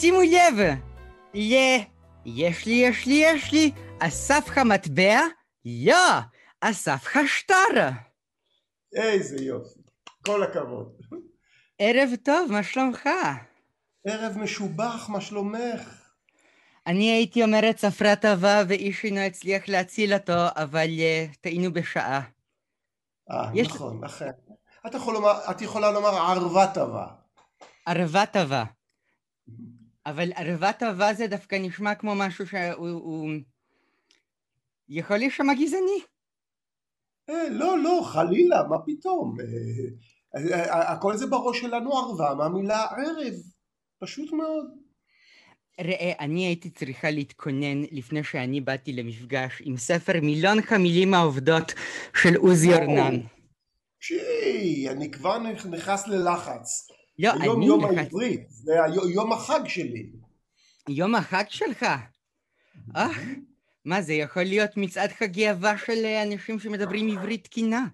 שימו לב, ל... יש לי, יש לי, יש לי, אסף המטבע, יא, אסף השטר. איזה יופי, כל הכבוד. ערב טוב, מה שלומך? ערב משובח, מה שלומך? אני הייתי אומרת ספרה טובה ואיש אינו הצליח להציל אותו, אבל uh, טעינו בשעה. אה, יש... נכון, אכן. את, יכול לומר, את יכולה לומר ערבה טובה. ערבה טובה. אבל ערבה טובה זה דווקא נשמע כמו משהו שהוא... הוא... יכול להישמע גזעני. אה, לא, לא, חלילה, מה פתאום. אה, אה, הכל זה בראש שלנו ערבה מהמילה ערב. פשוט מאוד. ראה, אני הייתי צריכה להתכונן לפני שאני באתי למפגש עם ספר מיליון המילים העובדות של עוזי אורנן. פשי, אני כבר נכנס ללחץ. לא, אני... היום יום העברית, זה יום החג שלי. יום החג שלך? אה, מה זה יכול להיות מצעד הגאווה של אנשים שמדברים עברית תקינה?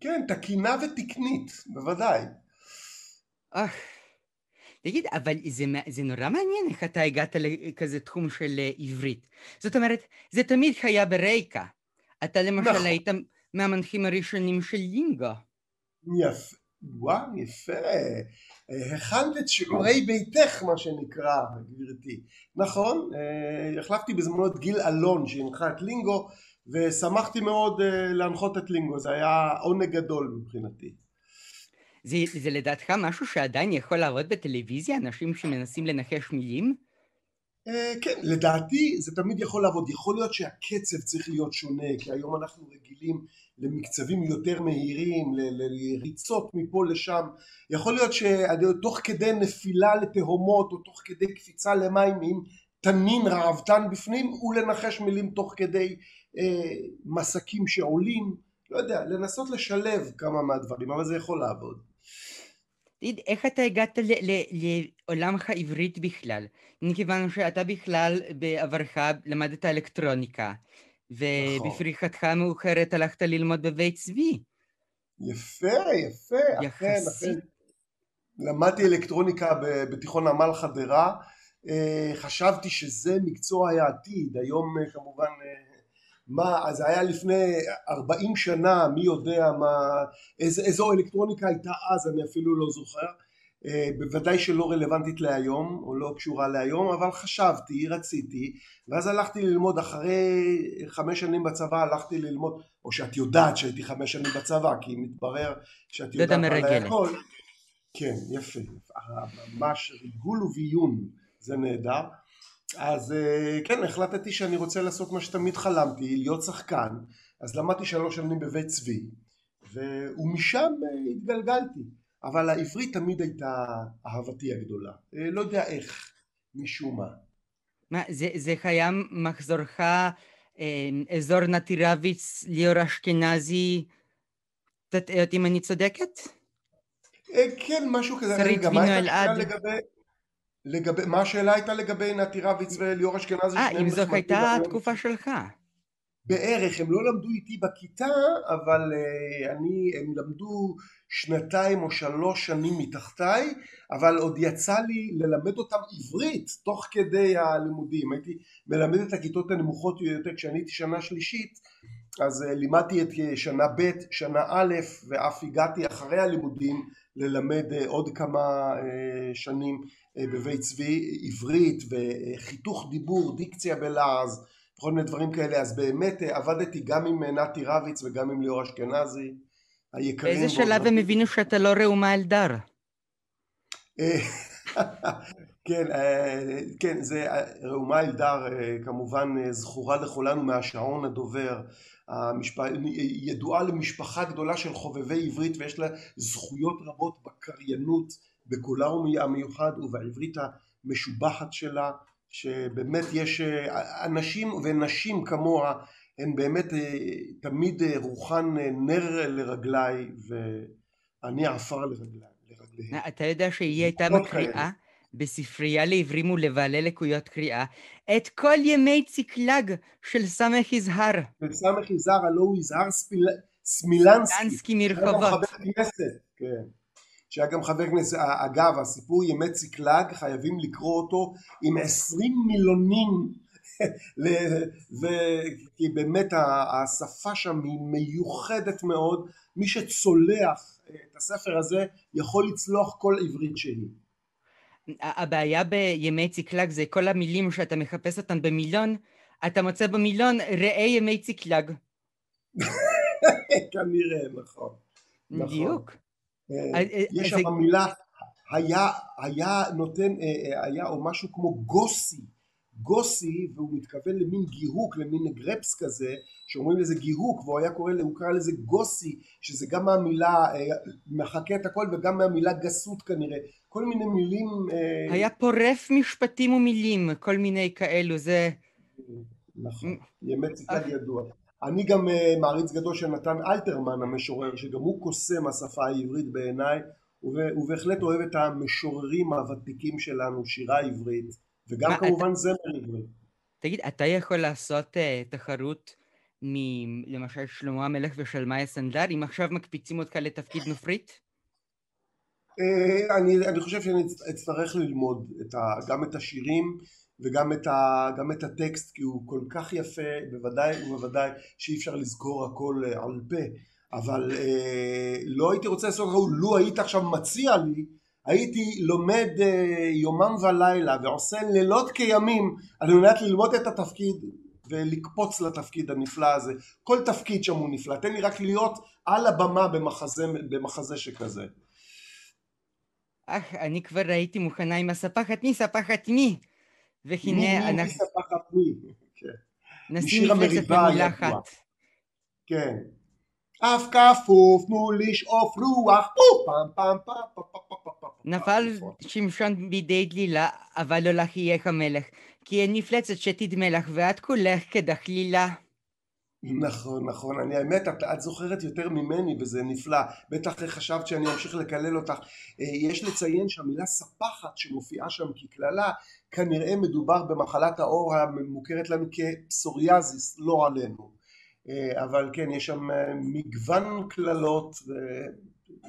כן, תקינה ותקנית, בוודאי. אה, תגיד, אבל זה, זה נורא מעניין איך אתה הגעת לכזה תחום של אה, עברית. זאת אומרת, זה תמיד היה ברקע. אתה למשל נכון. היית מהמנחים הראשונים של לינגו. יפה, וואו, יפה. הכנת את שיעורי ביתך, מה שנקרא, גברתי. נכון, אה, החלפתי בזמנו את גיל אלון שהנחה את לינגו, ושמחתי מאוד אה, להנחות את לינגו, זה היה עונג גדול מבחינתי. זה, זה לדעתך משהו שעדיין יכול לעבוד בטלוויזיה? אנשים שמנסים לנחש מילים? Uh, כן, לדעתי זה תמיד יכול לעבוד. יכול להיות שהקצב צריך להיות שונה, כי היום אנחנו רגילים למקצבים יותר מהירים, לריצות מפה לשם. יכול להיות שתוך כדי נפילה לתהומות, או תוך כדי קפיצה למים עם תנין ראוותן בפנים, ולנחש מילים תוך כדי uh, מסקים שעולים. לא יודע, לנסות לשלב כמה מהדברים, אבל זה יכול לעבוד. תגיד, איך אתה הגעת לעולם העברית בכלל? מכיוון שאתה בכלל בעברך למדת אלקטרוניקה, ובפריחתך המאוחרת הלכת ללמוד בבית צבי. יפה, יפה, אכן. למדתי אלקטרוניקה בתיכון עמל חדרה, אה, חשבתי שזה מקצוע העתיד, היום אה, כמובן אה, מה, אז היה לפני 40 שנה, מי יודע מה, איז, איזו אלקטרוניקה הייתה אז, אני אפילו לא זוכר, אה, בוודאי שלא רלוונטית להיום, או לא קשורה להיום, אבל חשבתי, רציתי, ואז הלכתי ללמוד אחרי חמש שנים בצבא, הלכתי ללמוד, או שאת יודעת שהייתי חמש שנים בצבא, כי מתברר שאת יודעת עליי הכל. כן, יפה, ממש ריגול וביון, זה נהדר. אז אה, כן, החלטתי שאני רוצה לעשות מה שתמיד חלמתי, להיות שחקן, אז למדתי שלוש שנים בבית צבי. ומשם אה, התגלגלתי, אבל העברית תמיד הייתה אהבתי הגדולה, אה, לא יודע איך, משום מה. מה, זה, זה קיים מחזורך אזור נטירביץ, ליאור אשכנזי, אם אני צודקת? כן, משהו כזה. שרית וינו אלעד. לגבי... לגבי, מה השאלה הייתה לגבי נתי רביץ וליאור אשכנזי? אה, אם זאת הייתה התקופה שלך. בערך, הם לא למדו איתי בכיתה, אבל uh, אני, הם למדו שנתיים או שלוש שנים מתחתיי, אבל עוד יצא לי ללמד אותם עברית תוך כדי הלימודים. הייתי מלמד את הכיתות הנמוכות יותר כשאני הייתי שנה שלישית, אז uh, לימדתי את שנה ב', שנה א', ואף הגעתי אחרי הלימודים ללמד uh, עוד כמה uh, שנים אה, בבית צבי עברית וחיתוך דיבור, דיקציה בלעז, וכל מיני דברים כאלה, אז באמת אה, עבדתי גם עם אה, נתי רביץ וגם עם ליאור אשכנזי, היקרים. באיזה שלב הם הבינו שאתה לא ראומה אלדר? כן, כן, זה ראומה אלדר כמובן זכורה לכולנו מהשעון הדובר, המשפ... ידועה למשפחה גדולה של חובבי עברית ויש לה זכויות רבות בקריינות בקולה המיוחד ובעברית המשובחת שלה שבאמת יש אה, אנשים ונשים כמוה הן באמת אה, תמיד אה, רוחן נר לרגליי ואני עפר לרגליהם. אתה יודע שהיא הייתה מקריאה בספרייה לעברים ולבעלי לקויות קריאה את כל ימי ציקלג של סמך יזהר. של סמך יזהר הלא הוא יזהר סמילנסקי. סמילנסקי מרחובות. כן. שהיה גם חבר כנסת, אגב הסיפור ימי ציקלג חייבים לקרוא אותו עם עשרים מילונים כי באמת השפה שם היא מיוחדת מאוד מי שצולח את הספר הזה יכול לצלוח כל עברית שהיא הבעיה בימי ציקלג זה כל המילים שאתה מחפש אותן במילון אתה מוצא במילון ראה ימי ציקלג. כנראה נכון בדיוק. נכון. אה, יש שם מילה היה, היה נותן, אה, היה או משהו כמו גוסי. גוסי והוא מתכוון למין גיהוק למין גרפס כזה שאומרים לזה גיהוק והוא היה קורא, הוא קרא לזה גוסי שזה גם מהמילה אה, מחקה את הכל וגם מהמילה גסות כנראה כל מיני מילים אה, היה פורף משפטים ומילים כל מיני כאלו זה נכון ימי ציטט ידוע אני גם אה, מעריץ גדול של נתן אלתרמן המשורר שגם הוא קוסם השפה העברית בעיניי ובהחלט אוהב את המשוררים הוותיקים שלנו שירה עברית וגם כמובן זמר עברי. תגיד, אתה יכול לעשות תחרות מלמשל שלמה המלך ושלמאי הסנדלר, אם עכשיו מקפיצים אותך לתפקיד נופרית? Uh, אני, אני חושב שאני אצטרך ללמוד את ה, גם את השירים וגם את, ה, גם את הטקסט כי הוא כל כך יפה בוודאי ובוודאי שאי אפשר לזכור הכל uh, על פה אבל uh, לא הייתי רוצה לעשות לך, לו היית עכשיו מציע לי הייתי לומד אה, יומם ולילה ועושה לילות כימים על מנת ללמוד את התפקיד ולקפוץ לתפקיד הנפלא הזה. כל תפקיד שם הוא נפלא. תן לי רק להיות על הבמה במחזה, במחזה שכזה. אך, אני כבר הייתי מוכנה עם הספחת מי, ספחת מי. והנה מי, אנחנו... מי ספחת מי. כן. נשים מפלצת ממולחת. כן. אף כפוף, תנו לשאוף רוח, פעם פעם פעם פעם פעם פעם פעם נפל שמשון בידי דלילה, אבל לא לך יהיה המלך, כי אין מפלצת שתדמה לך, ואת כולך כדחלילה. נכון, נכון. אני האמת, את, את זוכרת יותר ממני וזה נפלא. בטח חשבת שאני אמשיך לקלל אותך. יש לציין שהמילה ספחת שמופיעה שם כקללה, כנראה מדובר במחלת העור המוכרת לנו כפסוריאזיס, לא עלינו. אבל כן, יש שם מגוון קללות,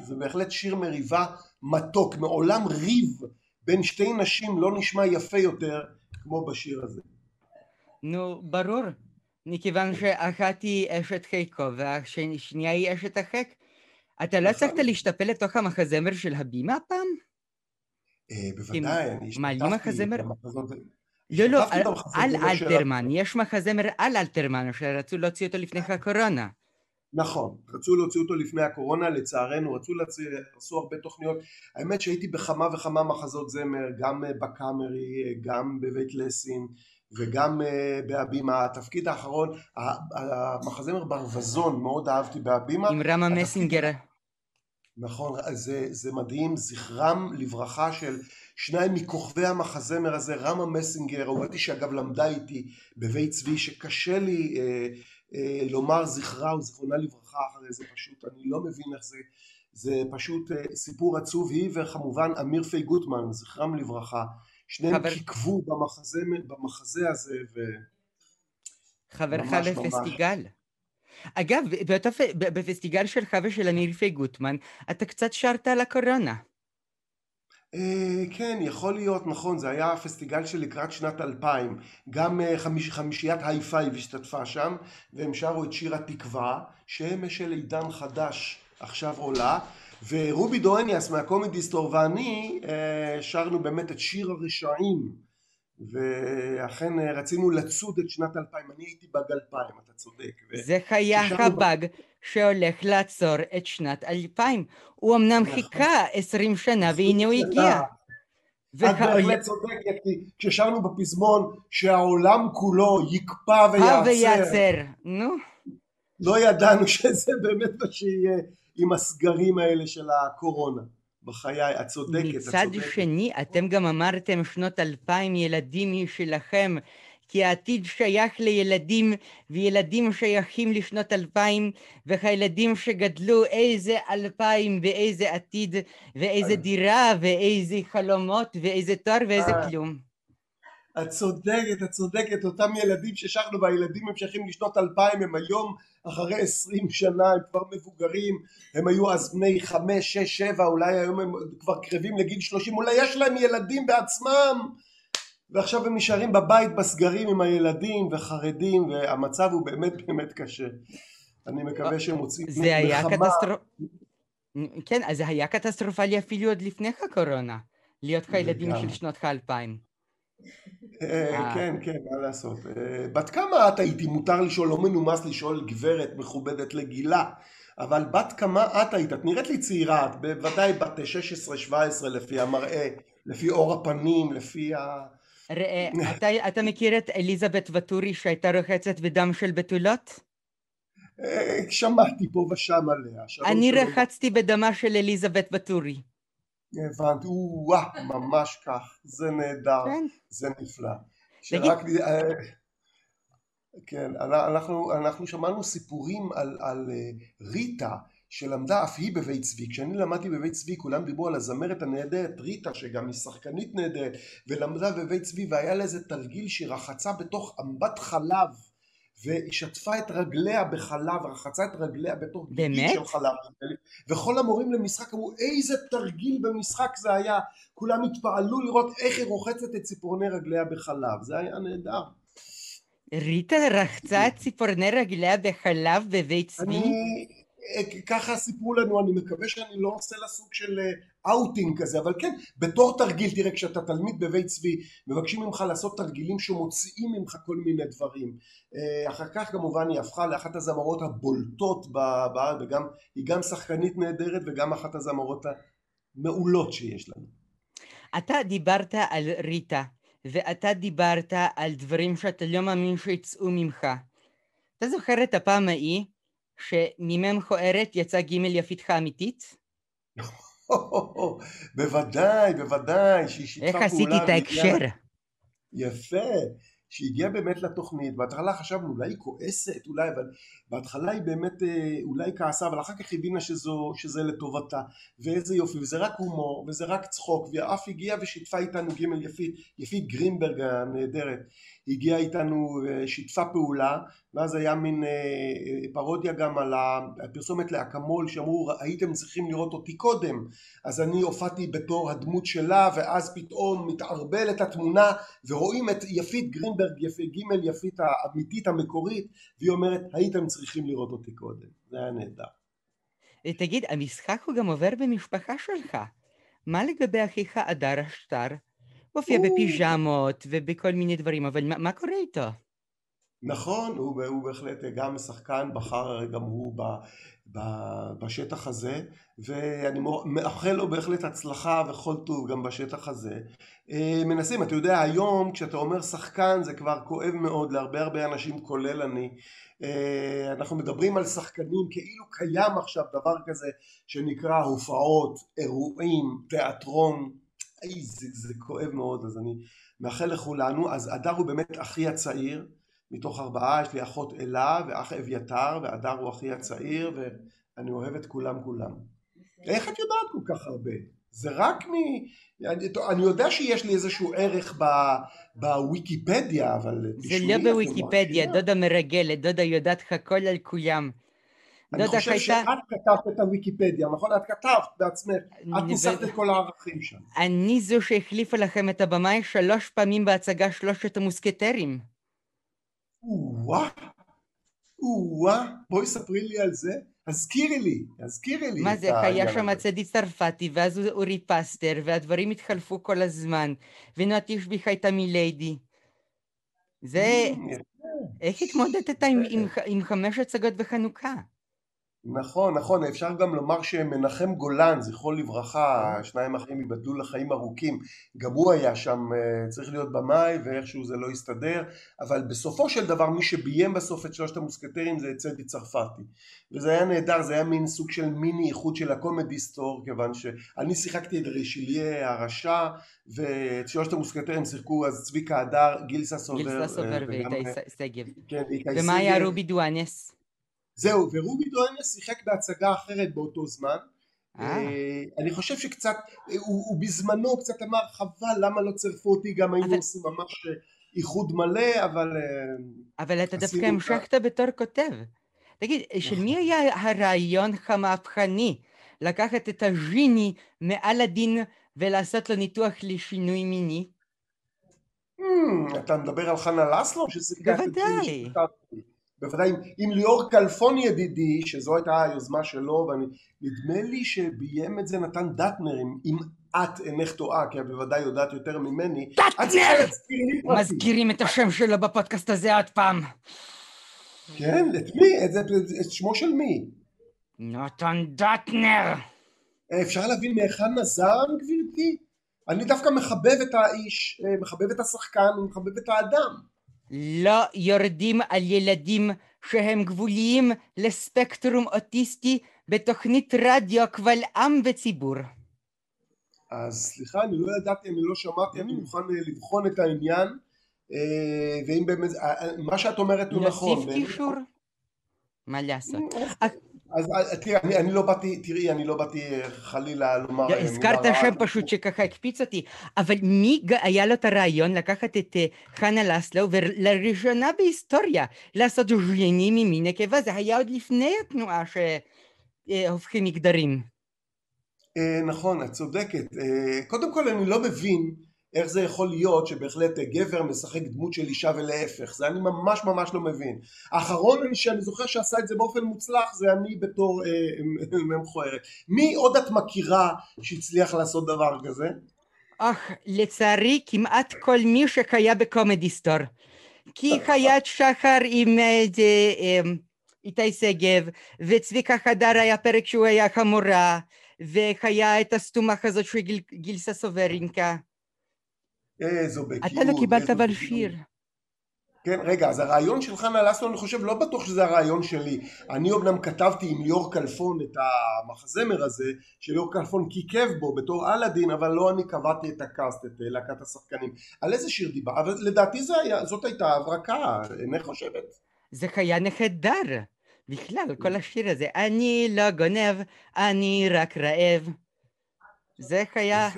וזה בהחלט שיר מריבה מתוק, מעולם ריב בין שתי נשים לא נשמע יפה יותר כמו בשיר הזה. נו, ברור. מכיוון שאחת היא אשת חיקו והשנייה היא אשת החק. אתה לא הצלחת נכון. להשתפל לתוך המחזמר של הבימה פעם? אה, בוודאי, אני השתתפתי במחזמר. לא, לא, על אלתרמן, יש מחזמר על אלתרמן שרצו להוציא אותו לפני הקורונה. נכון, רצו להוציא אותו לפני הקורונה, לצערנו רצו להוציא, עשו הרבה תוכניות, האמת שהייתי בכמה וכמה מחזות זמר, גם בקאמרי, גם בבית לסין וגם אה, בהבימה, התפקיד האחרון, המחזמר ברווזון מאוד אהבתי בהבימה. עם רמה מסינגר. נכון, זה, זה מדהים, זכרם לברכה של שניים מכוכבי המחזמר הזה, רמה מסינגר, אהובתי שאגב למדה איתי בבית צבי, שקשה לי אה, אה, לומר זכרה או זכרונה לברכה אחרי זה. פשוט, אני לא מבין איך זה, זה פשוט אה, סיפור עצוב, היא וכמובן אמיר פי גוטמן, זכרם לברכה, שניהם חבר... קיקבו במחזה, במחזה הזה ו... חבל'ך לפסטיגל. אגב, באותו, בפסטיגל שלך ושל אמיר פי גוטמן, אתה קצת שרת על הקורונה. אה, כן, יכול להיות, נכון, זה היה פסטיגל של לקראת שנת 2000, גם אה, חמיש, חמישיית היי פייב השתתפה שם, והם שרו את שיר התקווה, שמש של עידן חדש עכשיו עולה, ורובי דואניאס מהקומדיסטור ואני אה, שרנו באמת את שיר הרשעים, ואכן רצינו לצוד את שנת 2000, אני הייתי בג 2000, אתה צודק. זה היה הבאג שהולך לעצור את שנת 2000. הוא אמנם נכון. חיכה 20 שנה והנה הוא הגיע. את בהחלט צודקת, כי כששרנו בפזמון שהעולם כולו יקפא. ויעצר, נו. לא ידענו שזה באמת מה שיהיה עם הסגרים האלה של הקורונה. בחיי, את צודקת, את צודקת. מצד שני, אתם גם אמרתם שנות אלפיים ילדים משלכם, כי העתיד שייך לילדים, וילדים שייכים לשנות אלפיים, והילדים שגדלו איזה אלפיים ואיזה עתיד, ואיזה דירה, ואיזה חלומות, ואיזה תואר, ואיזה כלום. את צודקת, את צודקת, אותם ילדים ששרנו והילדים המשכים לשנות אלפיים הם היום אחרי עשרים שנה הם כבר מבוגרים, הם היו אז בני חמש, שש, שבע, אולי היום הם כבר קרבים לגיל שלושים, אולי יש להם ילדים בעצמם. ועכשיו הם נשארים בבית בסגרים עם הילדים וחרדים והמצב הוא באמת באמת קשה. אני מקווה שהם מוצאים זה היה קטסטרופ... כן, אז זה היה קטסטרופלי אפילו עוד לפני הקורונה, להיות לך ילדים של שנות האלפיים. אה, אה. כן, כן, מה לעשות. אה, בת כמה את הייתי? מותר לשאול, לא מנומס לשאול גברת מכובדת לגילה, אבל בת כמה את היית? את נראית לי צעירה, את בוודאי בת 16-17 לפי המראה, לפי אור הפנים, לפי ה... ראה, אתה, אתה מכיר את אליזבת וטורי שהייתה רוחצת בדם של בתולות? שמעתי פה ושם עליה. אני רחצתי בדמה של אליזבת וטורי. הבנתי, וואה, ממש כך, זה נהדר, כן. זה נפלא. שרק... אה, כן, אנחנו, אנחנו שמענו סיפורים על, על אה, ריטה שלמדה אף היא בבית צבי. כשאני למדתי בבית צבי כולם דיברו על הזמרת הנהדרת ריטה שגם היא שחקנית נהדרת ולמדה בבית צבי והיה לה איזה תרגיל שהיא רחצה בתוך אמבט חלב והיא שטפה את רגליה בחלב, רחצה את רגליה בתור גיגית של חלב. וכל המורים למשחק אמרו איזה תרגיל במשחק זה היה, כולם התפעלו לראות איך היא רוחצת את ציפורני רגליה בחלב, זה היה נהדר. ריטה רחצה את ציפורני רגליה בחלב בבית צבי? ככה סיפרו לנו, אני מקווה שאני לא עושה לה סוג של אאוטינג כזה, אבל כן, בתור תרגיל, תראה, כשאתה תלמיד בבית צבי, מבקשים ממך לעשות תרגילים שמוציאים ממך כל מיני דברים. אחר כך כמובן היא הפכה לאחת הזמרות הבולטות בארץ, וגם, היא גם שחקנית נהדרת וגם אחת הזמרות המעולות שיש לנו. אתה דיברת על ריטה, ואתה דיברת על דברים שאתה לא מאמין שיצאו ממך. אתה זוכר את הפעם ההיא שממם מכוערת יצא ג' יפיתך אמיתית? בוודאי, בוודאי, שהיא שיתפה פעולה. איך עשיתי את ההקשר? יפה. שהגיעה באמת לתוכנית, בהתחלה חשבנו אולי היא כועסת, אולי, אבל בהתחלה היא באמת אה, אולי כעסה, אבל אחר כך הבינה שזו, שזה לטובתה, ואיזה יופי, וזה רק הומור, וזה רק צחוק, ואף הגיעה ושיתפה איתנו ג' יפית, יפית גרינברג הנהדרת, הגיעה איתנו, אה, שיתפה פעולה, ואז היה מין אה, פרודיה גם על הפרסומת לאקמול שאמרו הייתם צריכים לראות אותי קודם. אז אני הופעתי בתור הדמות שלה ואז פתאום מתערבלת התמונה ורואים את יפית גרינברג יפי, ג' יפית האמיתית המקורית והיא אומרת הייתם צריכים לראות אותי קודם זה היה נהדר. תגיד המשחק הוא גם עובר במשפחה שלך מה לגבי אחיך אדר השטר? מופיע בפיג'מות ובכל מיני דברים אבל מה, מה קורה איתו? נכון, הוא, הוא בהחלט גם שחקן, בחר גם הוא ב, ב, בשטח הזה, ואני מאחל לו בהחלט הצלחה וכל טוב גם בשטח הזה. אה, מנסים, אתה יודע, היום כשאתה אומר שחקן זה כבר כואב מאוד להרבה הרבה אנשים, כולל אני. אה, אנחנו מדברים על שחקנים כאילו קיים עכשיו דבר כזה שנקרא הופעות, אירועים, תיאטרון. אי, זה, זה כואב מאוד, אז אני מאחל לכולנו. אז אדר הוא באמת אחי הצעיר. מתוך ארבעה יש לי אחות אלה ואח אביתר והדר הוא אחי הצעיר ואני אוהב את כולם כולם. איך את יודעת כל כך הרבה? זה רק מ... אני, אני יודע שיש לי איזשהו ערך ב, בוויקיפדיה, אבל זה לא בוויקיפדיה, דודה מרגלת, דודה יודעת הכל על כולם. אני חושב שאת כתבת את הוויקיפדיה, נכון? את כתבת בעצמך, את ניסחת את כל הערכים שם. אני זו שהחליפה לכם את הבמאי שלוש פעמים בהצגה שלושת המוסקטרים. או-אה, או-אה, בואי ספרי לי על זה. הזכירי לי, הזכירי לי. מה זה, היה שם צדי צרפתי, ואז אורי פסטר, והדברים התחלפו כל הזמן, ונועת יושביך הייתה מליידי. זה... איך התמודדת עם חמש הצגות בחנוכה? נכון, נכון, אפשר גם לומר שמנחם גולן, זכרו לברכה, שניים אחרים ייבדלו לחיים ארוכים, גם הוא היה שם, אה, צריך להיות במאי ואיכשהו זה לא הסתדר, אבל בסופו של דבר מי שביים בסוף את שלושת המוסקטרים זה צדי צרפתי, וזה היה נהדר, זה היה מין סוג של מיני איחוד של הקומדי סטור, כיוון שאני שיחקתי את רישיליה הרשע, ואת שלושת המוסקטרים שיחקו אז צביקה הדר, גילסה סובר, גילסה סובר ואיתי שגב, כן, ומה היה רובי דואנס? זהו, ורובי דואנס שיחק בהצגה אחרת באותו זמן, אני חושב שקצת, הוא בזמנו קצת אמר חבל למה לא צירפו אותי גם היינו עושים ממש איחוד מלא אבל... אבל אתה דווקא המשכת בתור כותב. תגיד, של מי היה הרעיון המהפכני לקחת את הג'יני מעל הדין ולעשות לו ניתוח לשינוי מיני? Hmm, אתה מדבר על חנה לסלו? בוודאי. בוודאי עם ליאור כלפון ידידי, שזו הייתה היוזמה שלו, ונדמה לי שביים את זה נתן דטנר, אם את אינך טועה, כי את בוודאי יודעת יותר ממני. דטנר! מזכירים את השם שלו בפודקאסט הזה עוד פעם. כן? את מי? את שמו של מי? נתן דטנר. אפשר להבין מהיכן נזר, גברתי? אני דווקא מחבב את האיש, אה, מחבב את השחקן, מחבב את האדם. לא יורדים על ילדים שהם גבוליים לספקטרום אוטיסטי בתוכנית רדיו קבל עם וציבור. אז סליחה, אני לא ידעתי, אני לא שמעתי, אני מוכן אה, לבחון את העניין, אה, ואם באמת, מה שאת אומרת הוא נכון. נוסיף קישור? מה לעשות? אז אה, תראי, אני, אני לא באתי, תראי, אני לא באתי אה, חלילה לומר... לא, הזכרת שם פשוט שככה הקפיץ אותי, אבל מי היה לו את הרעיון לקחת את אה, חנה לסלו ולראשונה בהיסטוריה לעשות ז'יינים ממין נקבה, זה היה עוד לפני התנועה שהופכים מגדרים. נכון, את צודקת. קודם כל אני לא מבין איך זה יכול להיות שבהחלט גבר משחק דמות של אישה ולהפך? זה אני ממש ממש לא מבין. האחרון שאני זוכר שעשה את זה באופן מוצלח זה אני בתור אה, מכוערת מי עוד את מכירה שהצליח לעשות דבר כזה? אך לצערי כמעט כל מי שקיים בקומדי סטור. כי חיית שחר עם אה, אה, איתי שגב וצביקה חדר היה פרק שהוא היה חמורה והיה את הסתומה הזאת של גילסה סוברינקה איזו בקיאות. אתה לא קיבלת אבל שיר. כן, רגע, אז הרעיון של חנה לסלו, אני חושב, לא בטוח שזה הרעיון שלי. אני אומנם כתבתי עם ליאור כלפון את המחזמר הזה, שליאור כלפון כיכב בו בתור אלאדין, אבל לא אני קבעתי את הקאסט, את להקת השחקנים. על איזה שיר דיבר? אבל לדעתי זה היה, זאת הייתה הברקה, אינך חושבת? זה היה נהדר. בכלל, כל השיר הזה, אני לא גונב, אני רק רעב. זה היה...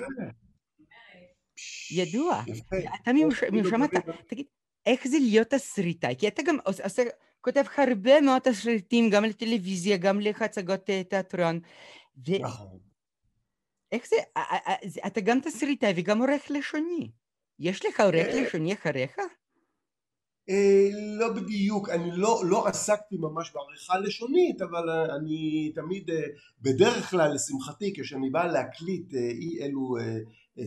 ידוע. אתה משמעת, תגיד, איך זה להיות תסריטאי? כי אתה גם עושה, כותב הרבה מאוד תסריטים, גם לטלוויזיה, גם להצגות אה, תיאטרון. נכון. איך זה, אתה גם תסריטאי וגם עורך לשוני. יש לך עורך אה. לשוני אחריך? אה, לא בדיוק, אני לא, לא עסקתי ממש בעריכה לשונית, אבל אני תמיד, בדרך כלל, לשמחתי, כשאני בא להקליט אי אלו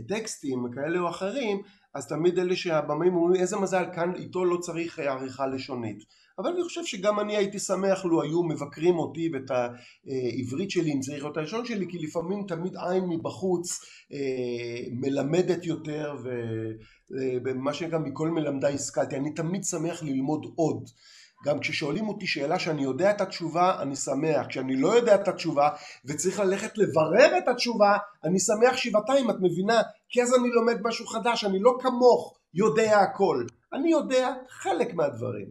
טקסטים כאלה או אחרים אז תמיד אלה שהבמאים אומרים איזה מזל כאן איתו לא צריך עריכה לשונית. אבל אני חושב שגם אני הייתי שמח לו היו מבקרים אותי ואת העברית שלי אם צריך להיות הלשון שלי כי לפעמים תמיד עין מבחוץ אה, מלמדת יותר ומה שנקרא מכל מלמדי השכלתי. אני תמיד שמח ללמוד עוד גם כששואלים אותי שאלה שאני יודע את התשובה, אני שמח. כשאני לא יודע את התשובה וצריך ללכת לברר את התשובה, אני שמח שבעתיים, את מבינה? כי אז אני לומד משהו חדש, אני לא כמוך יודע הכל. אני יודע חלק מהדברים.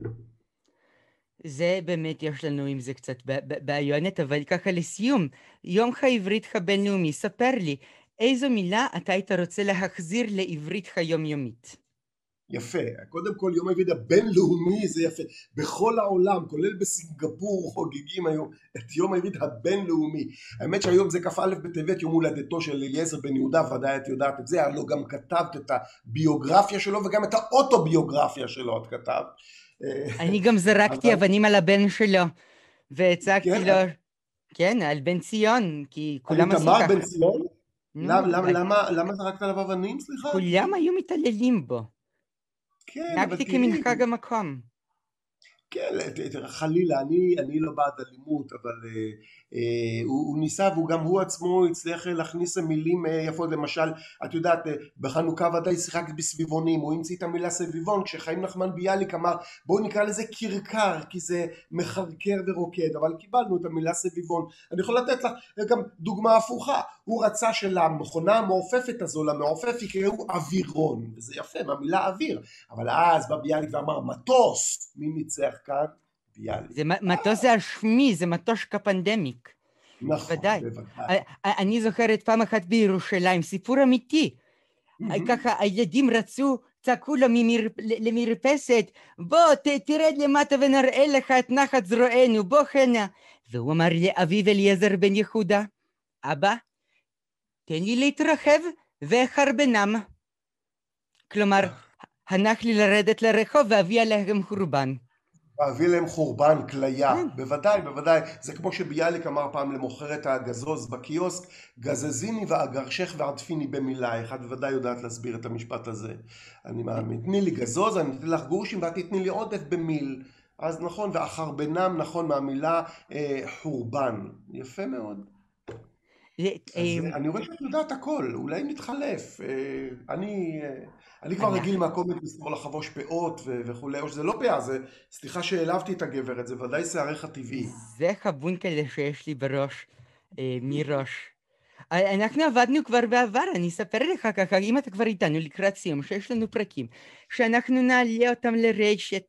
זה באמת יש לנו עם זה קצת בעיונת, אבל ככה לסיום, יום העברית הבינלאומי, ספר לי, איזו מילה אתה היית רוצה להחזיר לעברית היומיומית? יפה, קודם כל יום העברית הבינלאומי זה יפה, בכל העולם כולל בסינגפור חוגגים היום את יום העברית הבינלאומי, האמת שהיום זה כ"א בטבת יום הולדתו של אליעזר בן יהודה ודאי את יודעת את זה, הלוא גם כתבת את הביוגרפיה שלו וגם את האוטוביוגרפיה שלו את כתבת. אני גם זרקתי אבנים על הבן שלו והצגתי כן. לו, כן, על בן ציון, כי כולם עשו ככה. על תמר בן ציון? למה זרקת עליו אבנים סליחה? כולם היו מתעללים בו. כן, אבל תראי... כמנהג המקום. כן, חלילה, אני, אני לא בעד אלימות, אבל אה, אה, הוא, הוא ניסה והוא גם הוא עצמו הצליח להכניס מילים אה, יפות, למשל, את יודעת, אה, בחנוכה ודאי שיחקת בסביבונים, הוא המציא את המילה סביבון, כשחיים נחמן ביאליק אמר בואו נקרא לזה קרקר, כי זה מחרקר ורוקד, אבל קיבלנו את המילה סביבון. אני יכול לתת לך גם דוגמה הפוכה, הוא רצה שלמכונה המעופפת הזו, למעופף יקראו אווירון, וזה יפה, מהמילה אוויר, אבל אז בא ביאליק ואמר מטוס, מי ניצח כאן? ביאליק. זה מטוס זה השמי, זה מטוש כפנדמיק. נכון, ודאי. בוודאי. אני זוכרת פעם אחת בירושלים, סיפור אמיתי. מהמם. ככה הילדים רצו, צעקו לו ממר... למרפסת, בוא ת, תרד למטה ונראה לך את נחת זרוענו, בוא חנה. והוא אמר לאביו אליעזר בן יהודה, אבא, תן לי להתרחב ואחרבנם. כלומר, הנח לי לרדת לרחוב ואביא עליהם חורבן. להביא להם חורבן, כליה, כן. בוודאי, בוודאי. זה כמו שביאליק אמר פעם למוכרת הגזוז בקיוסק, גזזיני ואגרשך ועטפיני במילייך. את בוודאי יודעת להסביר את המשפט הזה. אני מאמין. תני לי גזוז, אני אתן לך גרושים ואת תתני לי עודף במיל. אז נכון, ואחרבנם, נכון, מהמילה אה, חורבן. יפה מאוד. אה, אני רואה שאת יודעת הכל, אולי נתחלף. אה, אני, אה, אני כבר רגיל מהקומץ לסבור לחבוש פאות וכולי, או שזה לא פאה, זה, סליחה שהעלבתי את הגברת, זה ודאי שערך הטבעי. זה חבונקלה שיש לי בראש, אה, מראש. אנחנו עבדנו כבר בעבר, אני אספר לך ככה, אם אתה כבר איתנו לקראת סיום, שיש לנו פרקים, שאנחנו נעלה אותם לרשת,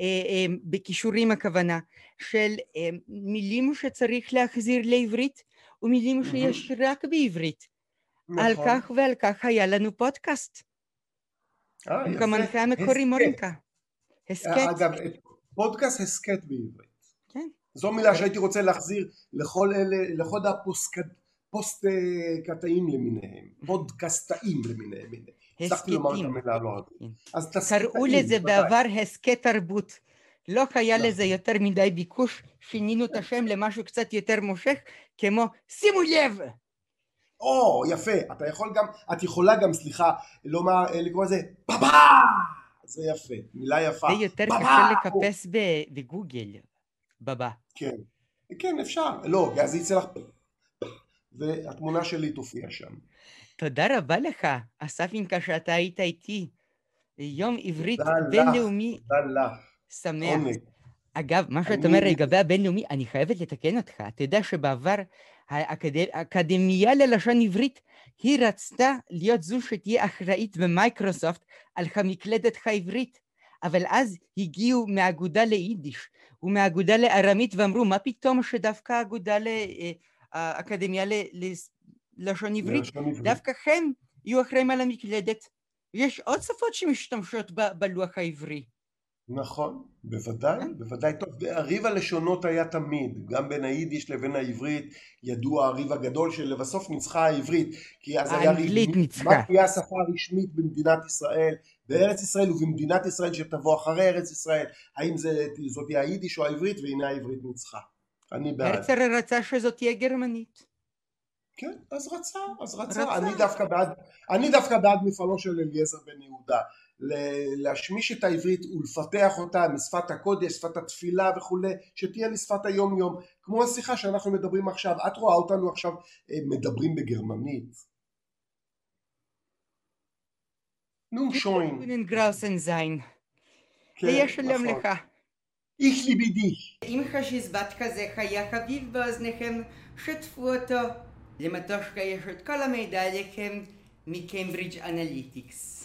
אה, אה, בכישורים הכוונה, של אה, מילים שצריך להחזיר לעברית, ומילים שיש רק בעברית. על נכון. כך ועל כך היה לנו פודקאסט, אה, יפה. המנחה המקורי. מורינקה. הסכת, אגב, פודקאסט הסכת בעברית. כן. זו מילה שהייתי רוצה להחזיר לכל אלה, לכל הפוסט-קטאים למיניהם, פודקאסטאים למיניהם. הצלחתי לומר את. המילה הלא הזאת. כן. קראו לזה. בעבר הסכת תרבות. לא היה נכון. לזה יותר מדי ביקוש, שינינו את השם למשהו קצת יותר מושך, כמו שימו לב! או, יפה, אתה יכול גם, את יכולה גם, סליחה, לומר, אה, לקרוא לזה בבא! זה יפה, מילה יפה. זה יותר! קשה ב- בגוגל, בבא. כן, כן, אפשר. לא, אז יצא לך... והתמונה שלי תופיע שם. תודה רבה לך, אסף אינקה, שאתה היית איתי. יום עברית. בינלאומי תודה לך, שמח. עונג. אגב, מה שאתה אני- אומר לגבי הבינלאומי, אני חייבת לתקן אותך. אתה יודע שבעבר האקד- האקדמיה ללשון עברית, היא רצתה להיות זו שתהיה אחראית במייקרוסופט על המקלדת העברית. אבל אז הגיעו מהאגודה ליידיש ומהאגודה לארמית ואמרו, מה פתאום שדווקא האגודה, ל- אה, עברית, ללשון עברית. דווקא הם יהיו אחראים על המקלדת. יש עוד שפות שמשתמשות ב- בלוח העברי. נכון, בוודאי, כן. בוודאי. טוב, הריב הלשונות היה תמיד, גם בין היידיש לבין העברית, ידוע הריב הגדול שלבסוף ניצחה העברית, כי אז היה ריב, האנגלית מי- ניצחה. מה תהיה השפה הרשמית במדינת ישראל, בארץ ישראל ובמדינת ישראל שתבוא אחרי ארץ ישראל, האם זה, זאת תהיה היידיש או העברית, והנה העברית ניצחה. אני בעד. הרצל רצה שזאת תהיה גרמנית. כן, אז רצה, אז רצה. רצה. אני דווקא בעד, אני דווקא בעד מפעלו של אליעזר בן יהודה. ל- להשמיש את העברית ולפתח אותה משפת הקודש, שפת התפילה וכולי, שתהיה לשפת היום יום. כמו השיחה שאנחנו מדברים עכשיו, את רואה אותנו עכשיו אה, מדברים בגרמנית. נו שוין. זין. כן, תהיה שלום נכון. לך. איך ליבי דיך. אם חשיזבת כזה היה חביב באוזניכם, שתפו אותו. لما تشكي شوت كلامي دالكم من كامبريدج أناليتكس